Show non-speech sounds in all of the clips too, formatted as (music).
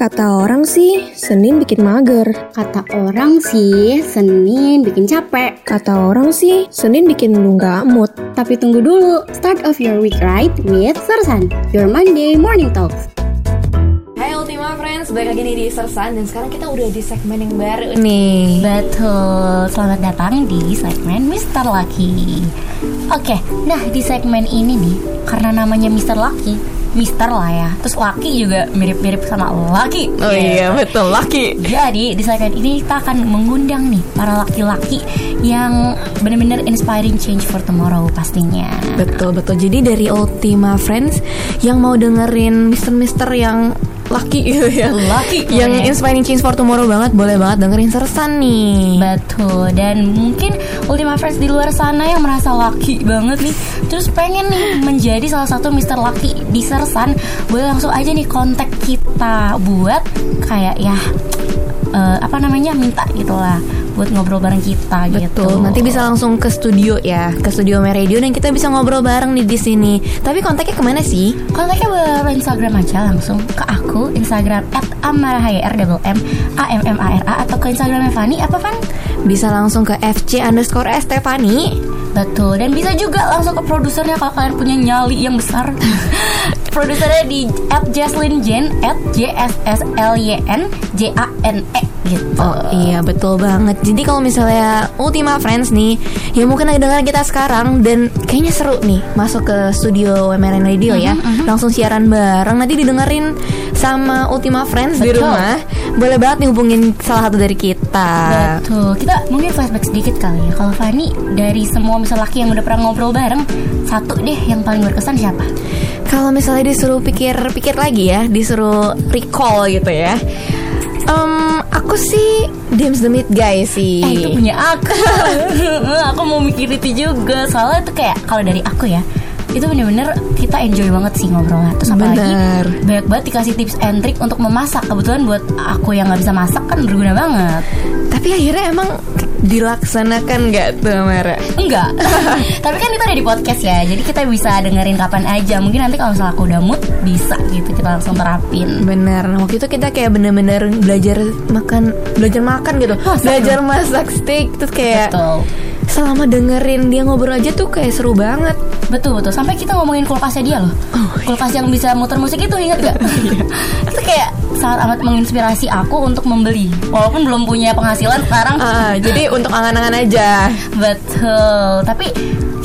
Kata orang sih, Senin bikin mager. Kata orang sih, Senin bikin capek. Kata orang sih, Senin bikin lu nggak mood. Tapi tunggu dulu, start of your week right with Sersan, your Monday morning talks. Hai Ultima Friends, balik lagi nih di Sersan dan sekarang kita udah di segmen yang baru nih. Betul, selamat datang di segmen Mr. Lucky. Oke, nah di segmen ini nih, karena namanya Mr. Lucky, Mister lah ya. Terus Lucky juga mirip-mirip sama Lucky. Oh iya betul, laki. Jadi di segmen ini kita akan mengundang nih para laki-laki yang benar-benar inspiring change for tomorrow pastinya. Betul betul. Jadi dari Ultima Friends yang mau dengerin mister-mister yang laki gitu ya. Lucky yang pokoknya. inspiring change for tomorrow banget, boleh banget dengerin Sersan nih. Betul dan mungkin Ultima Friends di luar sana yang merasa laki banget nih Terus pengen nih menjadi salah satu Mr. Lucky di Sersan Boleh langsung aja nih kontak kita buat kayak ya eh, Apa namanya minta gitu lah Buat ngobrol bareng kita gitu Betul, nanti bisa langsung ke studio ya, ke studio Radio dan kita bisa ngobrol bareng nih di sini. Tapi kontaknya ke mana sih? Kontaknya boleh Instagram aja langsung ke aku Instagram at amarahayr double m a m m a r a atau ke Instagramnya Fanny apa Fan? Bisa langsung ke FC underscore Estefani. Betul dan bisa juga langsung ke produsernya kalau kalian punya nyali yang besar. (laughs) produsernya di at Jaslyn Jen at J S S L Y N J A N E gitu. Oh iya betul banget Jadi kalau misalnya Ultima Friends nih Ya mungkin lagi dengar kita sekarang Dan kayaknya seru nih Masuk ke studio WMRN Radio ya Langsung siaran bareng Nanti didengerin sama Ultima Friends di Betul. rumah Boleh banget nih hubungin salah satu dari kita Betul. Kita mungkin flashback sedikit kali ya. Kalau Fanny dari semua misal laki yang udah pernah ngobrol bareng, satu deh yang paling berkesan siapa? Kalau misalnya disuruh pikir-pikir lagi ya Disuruh recall gitu ya Em, Aku sih James the Meat Guy sih Eh itu punya aku. (laughs) aku mau mikir itu juga. Soalnya itu kayak kalau dari aku ya, itu bener-bener kita enjoy banget sih ngobrolnya. Terus apalagi Bener. banyak banget dikasih tips and trick untuk memasak. Kebetulan buat aku yang nggak bisa masak kan berguna banget. Tapi akhirnya emang dilaksanakan nggak tuh Mara? Enggak. (laughs) Tapi kan itu ada di podcast ya. Jadi kita bisa dengerin kapan aja. Mungkin nanti kalau misalnya aku udah mood bisa gitu kita langsung terapin. Bener, nah, waktu itu kita kayak bener-bener belajar makan, belajar makan gitu, Masak belajar masak steak, terus kayak Betul. Selama dengerin dia ngobrol aja tuh kayak seru banget. Betul betul. Sampai kita ngomongin kulkasnya dia loh. Kulkas yang bisa muter musik itu ingat gak? (laughs) itu kayak sangat amat menginspirasi aku untuk membeli. Walaupun belum punya penghasilan sekarang. Ah, jadi untuk angan-angan aja. Betul. Tapi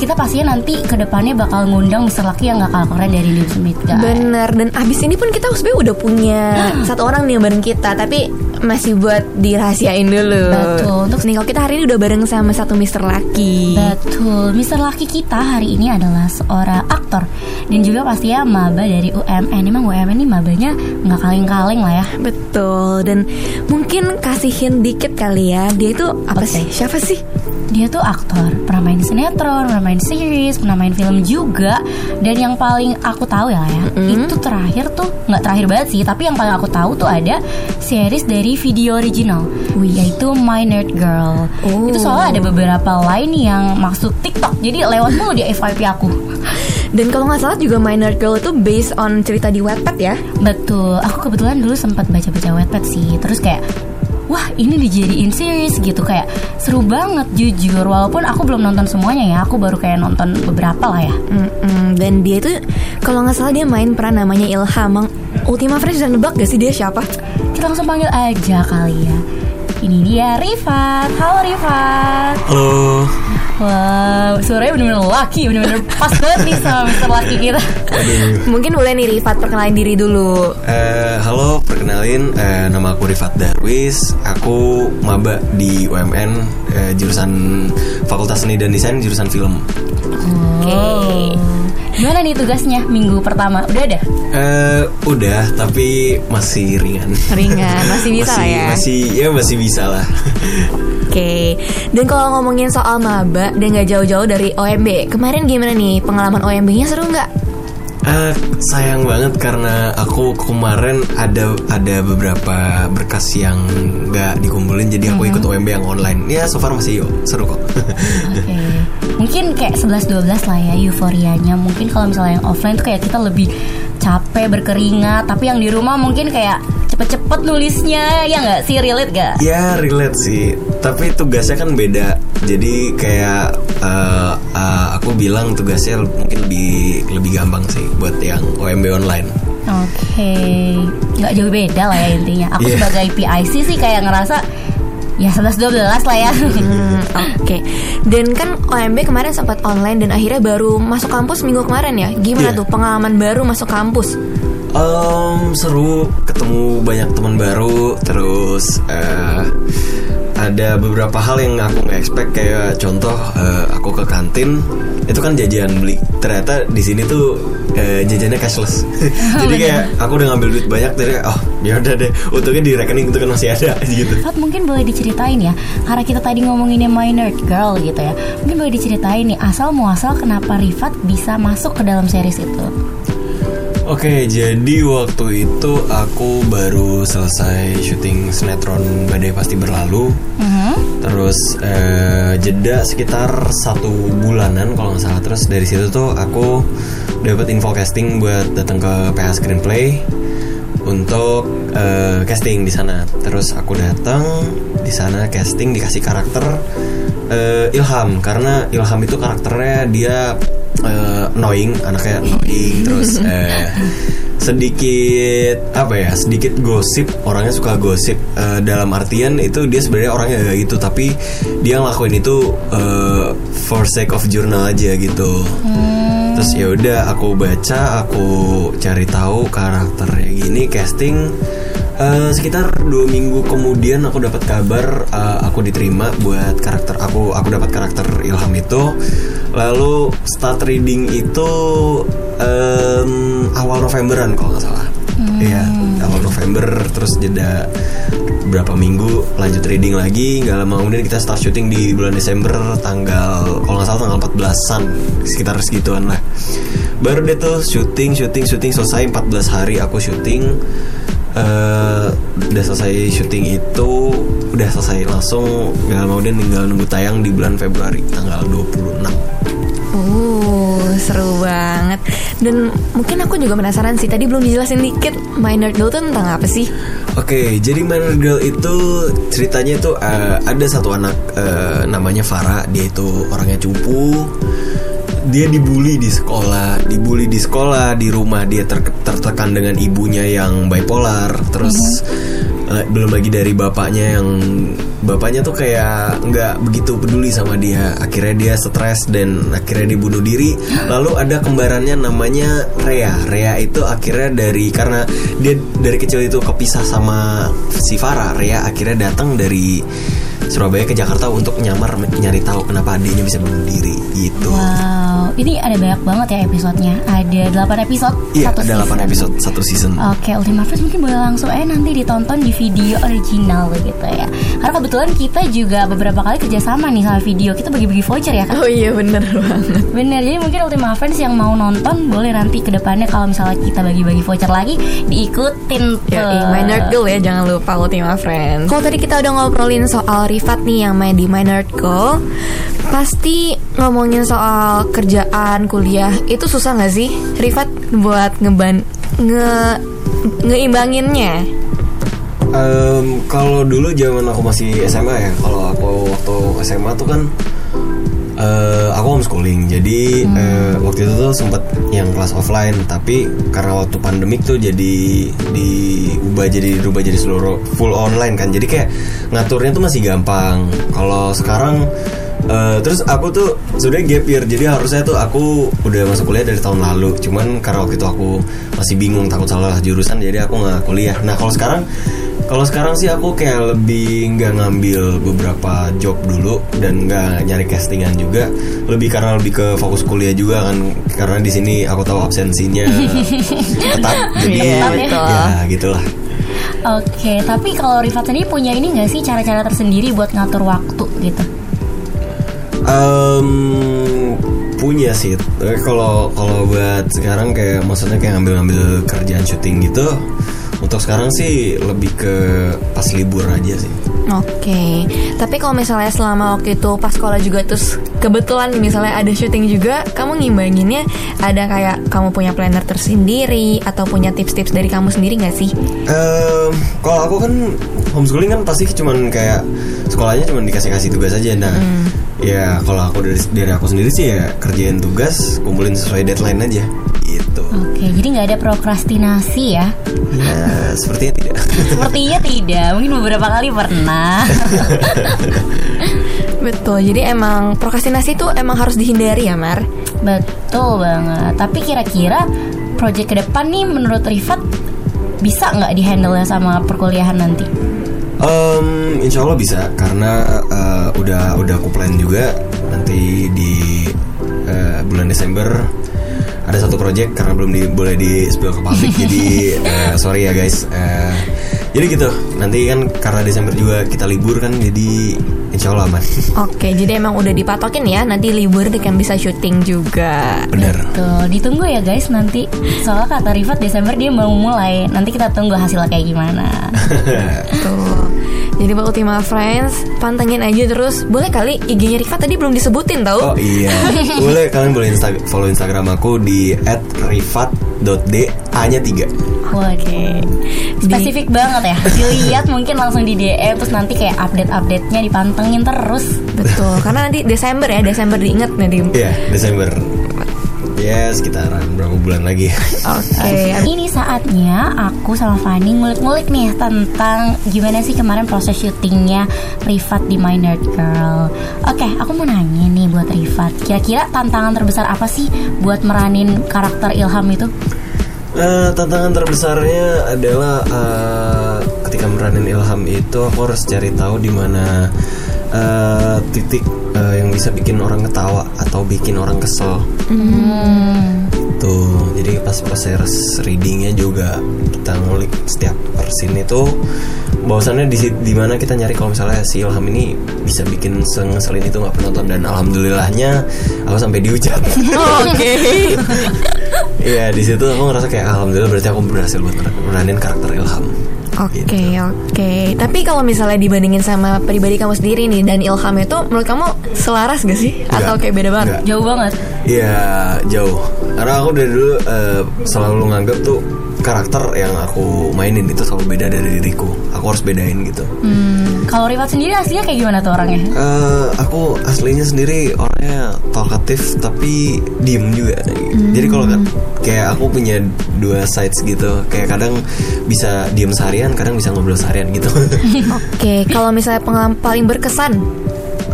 kita pastinya nanti ke depannya bakal ngundang Mr. Lucky yang gak kalah keren dari Liam Smith guys. Bener, dan abis ini pun kita sebenarnya udah punya (gasps) satu orang nih yang bareng kita, tapi masih buat dirahasiain dulu. Betul. Untuk nih kalau kita hari ini udah bareng sama satu Mr. Lucky. Betul, Mr. Lucky kita hari ini adalah seorang aktor dan juga pastinya maba dari UMN. Emang UMN ini mabanya nggak kaleng-kaleng lah ya. Betul, dan mungkin kasihin dikit kali ya, dia itu apa Oke. sih? Siapa sih? Dia tuh aktor, pernah main sinetron, pernah main series, pernah main film juga. Dan yang paling aku tahu ya, ya itu terakhir tuh nggak terakhir banget sih, tapi yang paling aku tahu tuh ada series dari video original, yaitu My Nerd Girl. Oh. Itu soalnya ada beberapa line yang masuk TikTok, jadi lewat mulu di FYP aku. Dan kalau nggak salah juga My Nerd Girl itu based on cerita di Wattpad ya. Betul, aku kebetulan dulu sempat baca-baca Wattpad sih, terus kayak Wah ini dijadiin series gitu. Kayak seru banget jujur. Walaupun aku belum nonton semuanya ya. Aku baru kayak nonton beberapa lah ya. Mm-mm, Dan dia itu kalau nggak salah dia main peran namanya Ilham. Mang Ultima Friends bisa nebak gak sih dia siapa? Kita langsung panggil aja kali ya. Ini dia Rifat. Halo Rifat. Halo, Wow suaranya bener-bener laki Bener-bener pas banget nih sama Mr. Laki kita Mungkin boleh nih Rifat perkenalin diri dulu. Eh, halo, perkenalin eh, nama aku Rifat Darwis. Aku maba di UMN eh, jurusan Fakultas Seni dan Desain jurusan film. Oke. Gimana nih tugasnya minggu pertama? Udah ada? Eh, udah, tapi masih ringan. Ringan, (laughs) masih bisa masih, ya. Masih, ya masih bisa lah. (laughs) Oke. Dan kalau ngomongin soal maba dan nggak jauh-jauh dari OMB, kemarin gimana nih pengalaman OMB-nya seru nggak? Eh, sayang banget karena aku kemarin ada ada beberapa berkas yang nggak dikumpulin jadi aku ikut OMB yang online. Ya so far masih seru kok. Oke. (laughs) Mungkin kayak 11 12 lah ya euforianya. Mungkin kalau misalnya yang offline tuh kayak kita lebih capek berkeringat, tapi yang di rumah mungkin kayak cepet-cepet nulisnya ya nggak sih relate gak? ya relate sih, tapi tugasnya kan beda. Jadi kayak eh, eh, aku bilang tugasnya mungkin lebih lebih gampang sih buat yang OMB online. Oke, nggak jauh beda lah ya intinya. Aku Iya. sebagai PIC sih kayak ngerasa ya 11 12 lah ya. (laughs) Hmm, Oke, dan kan OMB kemarin sempat online dan akhirnya baru masuk kampus minggu kemarin ya. Gimana Iya. tuh pengalaman baru masuk kampus? Em, seru. Ketemu banyak teman baru. Terus eh, ada beberapa hal yang aku nggak expect. Kayak contoh eh, aku ke kantin. Itu kan jajan beli. Ternyata di sini tuh eh, jajannya cashless. (laughs) Jadi kayak aku udah ngambil duit banyak dari oh ya udah deh. Untungnya di rekening itu kan masih ada (laughs) gitu. Fat mungkin boleh diceritain ya. Karena kita tadi ngomonginnya My Nerd Girl gitu ya. Mungkin boleh diceritain nih Asal muasal kenapa Rifat bisa masuk ke dalam series itu Oke, jadi waktu itu aku baru selesai syuting sinetron Badai Pasti Berlalu. Terus eh, jeda sekitar satu bulanan kalau nggak salah. Terus dari situ tuh aku dapat info casting buat datang ke PH Screenplay untuk eh, casting di sana. Terus aku datang di sana casting dikasih karakter eh, Ilham karena Ilham itu karakternya dia eh, annoying, anaknya annoying terus (laughs) eh, sedikit apa ya sedikit gosip orangnya suka gosip. Eh, dalam artian itu dia sebenarnya orangnya kayak gitu tapi dia ngelakuin itu eh, for sake of journal aja gitu. Terus ya udah aku baca aku cari tahu karakternya gini casting Eh, sekitar dua minggu kemudian aku dapat kabar eh, aku diterima buat karakter aku aku dapat karakter Ilham itu. Lalu start reading itu em, awal Novemberan kalau nggak salah. Iya awal November terus jeda berapa minggu lanjut reading lagi nggak lama. Kemudian kita start syuting di bulan Desember tanggal kalau nggak salah tanggal 14an sekitar segituan lah. Baru deh tuh syuting syuting syuting selesai 14 hari aku syuting eh udah selesai syuting itu udah selesai langsung nggak lama kemudian tinggal nunggu tayang di bulan Februari tanggal 26 Uh, seru banget. Dan mungkin aku juga penasaran sih. Tadi belum dijelasin dikit Minor Girl tuh tentang apa sih? Oke, jadi Minor Girl itu ceritanya itu eh, ada satu anak eh, namanya Farah, dia itu orangnya cupu. Dia dibully di sekolah, dibully di sekolah, di rumah dia ter- tertekan dengan ibunya yang bipolar, terus eh, belum lagi dari bapaknya yang bapaknya tuh kayak nggak begitu peduli sama dia. Akhirnya dia stres dan akhirnya dia bunuh diri. (gasps) Lalu ada kembarannya namanya Rea. Rea itu akhirnya dari karena dia dari kecil itu kepisah sama si Farah. Rea akhirnya datang dari Surabaya ke Jakarta untuk nyamar nyari tahu kenapa adiknya bisa bunuh diri gitu. Wow Ini ada banyak banget ya episodenya Ada 8 episode Iya, satu ada 8 season. episode satu season. Oke, Ultima Friends mungkin boleh langsung aja nanti ditonton di video original gitu ya. Karena kebetulan kita juga beberapa kali kerjasama nih sama video. Kita bagi-bagi voucher ya kan? Oh iya bener banget. Bener, jadi mungkin Ultima Friends yang mau nonton boleh nanti ke depannya kalau misalnya kita bagi-bagi voucher lagi diikutin tuh. Ya, Minor Girl ya jangan lupa Ultima Friends. Kalau tadi kita udah ngobrolin soal Rifat nih yang main di Minor Girl, pasti ngomongin soal kerjaan, kuliah itu susah nggak sih Rifat buat ngeban nge ngeimbanginnya? Em, kalau dulu zaman aku masih SMA ya, kalau aku waktu SMA tuh kan eh, aku homeschooling, jadi eh, waktu itu tuh sempet yang kelas offline, tapi karena waktu pandemik tuh jadi diubah jadi dirubah jadi seluruh full online kan, jadi kayak ngaturnya tuh masih gampang. Kalau sekarang eh, terus aku tuh sudah gap year, jadi harusnya tuh aku udah masuk kuliah dari tahun lalu, cuman karena waktu itu aku masih bingung takut salah jurusan, jadi aku nggak kuliah. Nah kalau sekarang kalau sekarang sih aku kayak lebih nggak ngambil beberapa job dulu dan nggak nyari castingan juga. Lebih karena lebih ke fokus kuliah juga kan karena di sini aku tahu absensinya (laughs) ketat. Jadi Iya, betul. ya gitulah. Oke, tapi kalau Rifat sendiri punya ini nggak sih cara-cara tersendiri buat ngatur waktu gitu? Em, punya sih. Tapi kalau kalau buat sekarang kayak maksudnya kayak ngambil-ngambil kerjaan syuting gitu. Untuk sekarang sih lebih ke pas libur aja sih. Oke, tapi kalau misalnya selama waktu itu pas sekolah juga terus kebetulan misalnya ada syuting juga, kamu ngimbanginnya ada kayak kamu punya planner tersendiri atau punya tips-tips dari kamu sendiri nggak sih? Ehm, kalau aku kan homeschooling kan pasti cuman kayak sekolahnya cuman dikasih-kasih tugas aja. Nah, ya kalau aku dari dari aku sendiri sih ya kerjain tugas, kumpulin sesuai deadline aja. Gitu. Oke, jadi nggak ada prokrastinasi ya? Ya, sepertinya tidak. (laughs) Sepertinya tidak. Mungkin beberapa kali pernah. (laughs) Betul, jadi emang prokrastinasi itu emang harus dihindari ya Mar. Betul banget. Tapi kira-kira project ke depan nih menurut Rifat bisa nggak dihandle sama perkuliahan nanti? Em, insya Allah bisa karena eh, udah udah aku plan juga nanti di eh, bulan Desember ada satu project karena belum di, boleh di spill ke publik (laughs) jadi eh, sorry ya guys Eh, jadi gitu nanti kan karena Desember juga kita libur kan jadi insya Allah aman (laughs) Oke, jadi emang udah dipatokin ya nanti libur kan bisa syuting juga. bener Tuh, ditunggu ya guys nanti. Soalnya kata Rifat Desember dia mau mulai. Nanti kita tunggu hasilnya kayak gimana. (laughs) Tuh. Jadi buat Ultima Friends, pantengin aja terus. Boleh kali IG-nya Rifa tadi belum disebutin tau? oh iya (laughs) boleh kalian boleh insta- follow Instagram aku di @rifat.d a-nya 3 Oke. Spesifik banget ya. Dilihat mungkin langsung di DM terus nanti kayak update-update-nya dipantengin terus. Betul, karena nanti Desember ya, Desember diinget nanti. Iya Desember ya sekitaran berapa bulan lagi Oke, Ini saatnya aku sama Fanny ngulik-ngulik nih tentang gimana sih kemarin proses syutingnya Rifat di My Nerd Girl. Oke, aku mau nanya nih buat Rifat. Kira-kira tantangan terbesar apa sih buat meranin karakter Ilham itu? Eh, tantangan terbesarnya adalah eh, ketika meranin Ilham itu aku harus cari tahu di mana eh, titik eh, yang bisa bikin orang ketawa atau bikin orang kesel. Tuh, jadi pas proses readingnya juga kita ngulik setiap per scene itu bahwasannya di di mana kita nyari kalau misalnya si Ilham ini bisa bikin sengeselin itu nggak penonton dan alhamdulillahnya aku sampai diucap. Oke. (laughs) Iya di situ aku ngerasa kayak alhamdulillah berarti aku berhasil buat meranin karakter Ilham. Oke, Gitu. oke. Tapi kalau misalnya dibandingin sama pribadi kamu sendiri nih dan Ilham itu menurut kamu selaras gak sih? Atau Enggak. kayak beda banget? Enggak. Jauh banget. Iya jauh. Karena aku dari dulu eh, selalu nganggap tuh karakter yang aku mainin itu selalu beda dari diriku. Aku harus bedain gitu. Hmm, kalau Rifat sendiri aslinya kayak gimana tuh orangnya? Eh, aku aslinya sendiri orangnya talkatif tapi diem juga. Jadi kalau kan- kayak aku punya dua sides gitu. Kayak kadang bisa diem seharian, kadang bisa ngobrol seharian gitu. (laughs) Oke, kalau misalnya pengalaman paling berkesan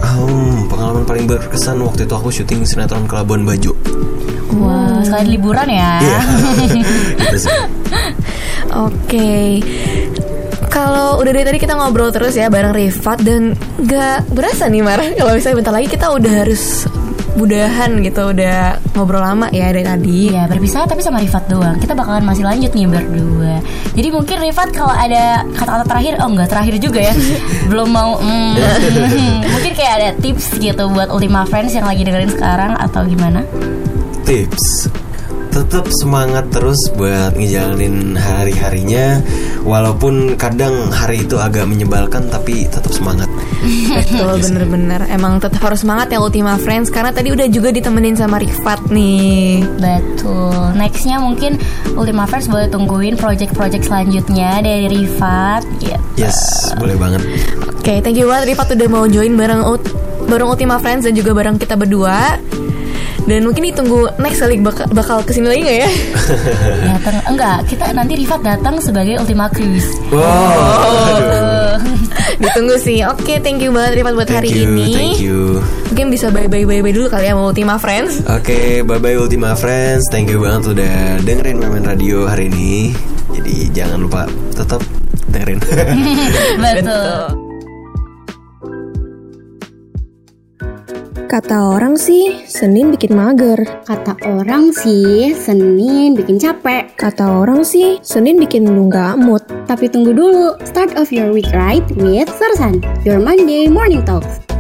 Um, pengalaman paling berkesan waktu itu aku syuting sinetron ke Labuan Bajo. Wah, sekalian liburan ya. Iya. (laughs) Gitu. Oke. Kalau udah dari tadi kita ngobrol terus ya bareng Rifat dan gak berasa nih Mar kalau misalnya bentar lagi kita udah harus mudahan gitu udah ngobrol lama ya dari tadi. Iya berpisah tapi sama Rifat doang. Kita bakalan masih lanjut nih berdua. Jadi mungkin Rifat kalau ada kata-kata terakhir Oh enggak terakhir juga ya. (laughs) Belum mau mm, (laughs) Mungkin kayak ada tips gitu Buat Ultima Friends yang lagi dengerin sekarang Atau gimana? Tips tetap semangat terus buat ngejalanin hari-harinya. Walaupun kadang hari itu agak menyebalkan tapi tetap semangat. (laughs) Betul bener-bener. Emang tetap harus semangat ya Ultima Friends. Karena tadi udah juga ditemenin sama Rifat nih. Betul. Nextnya mungkin Ultima Friends boleh tungguin project-project selanjutnya Dari Rifat. Gitu. yes boleh banget. Oke thank you banget Rifat udah mau join bareng Ut- bareng Ultima Friends dan juga bareng kita berdua dan mungkin ditunggu next kali bakal, bakal ke sini lagi gak ya? (laughs) Datang enggak Kita nanti Rifat datang sebagai Ultima Cruise wow Ditunggu sih. Oke, thank you banget Rifat buat thank hari you ini. thank you Mungkin bisa bye bye bye bye dulu kali ya sama Ultima Friends. Oke, bye bye Ultima Friends. Thank you banget udah dengerin Memen Radio hari ini. Jadi jangan lupa tetap dengerin. (laughs) Betul Kata orang sih, Senin bikin mager. Kata orang sih, Senin bikin capek. Kata orang sih, Senin bikin lu nggak mood. Tapi tunggu dulu, start of your week right with Sersan, your Monday morning talks.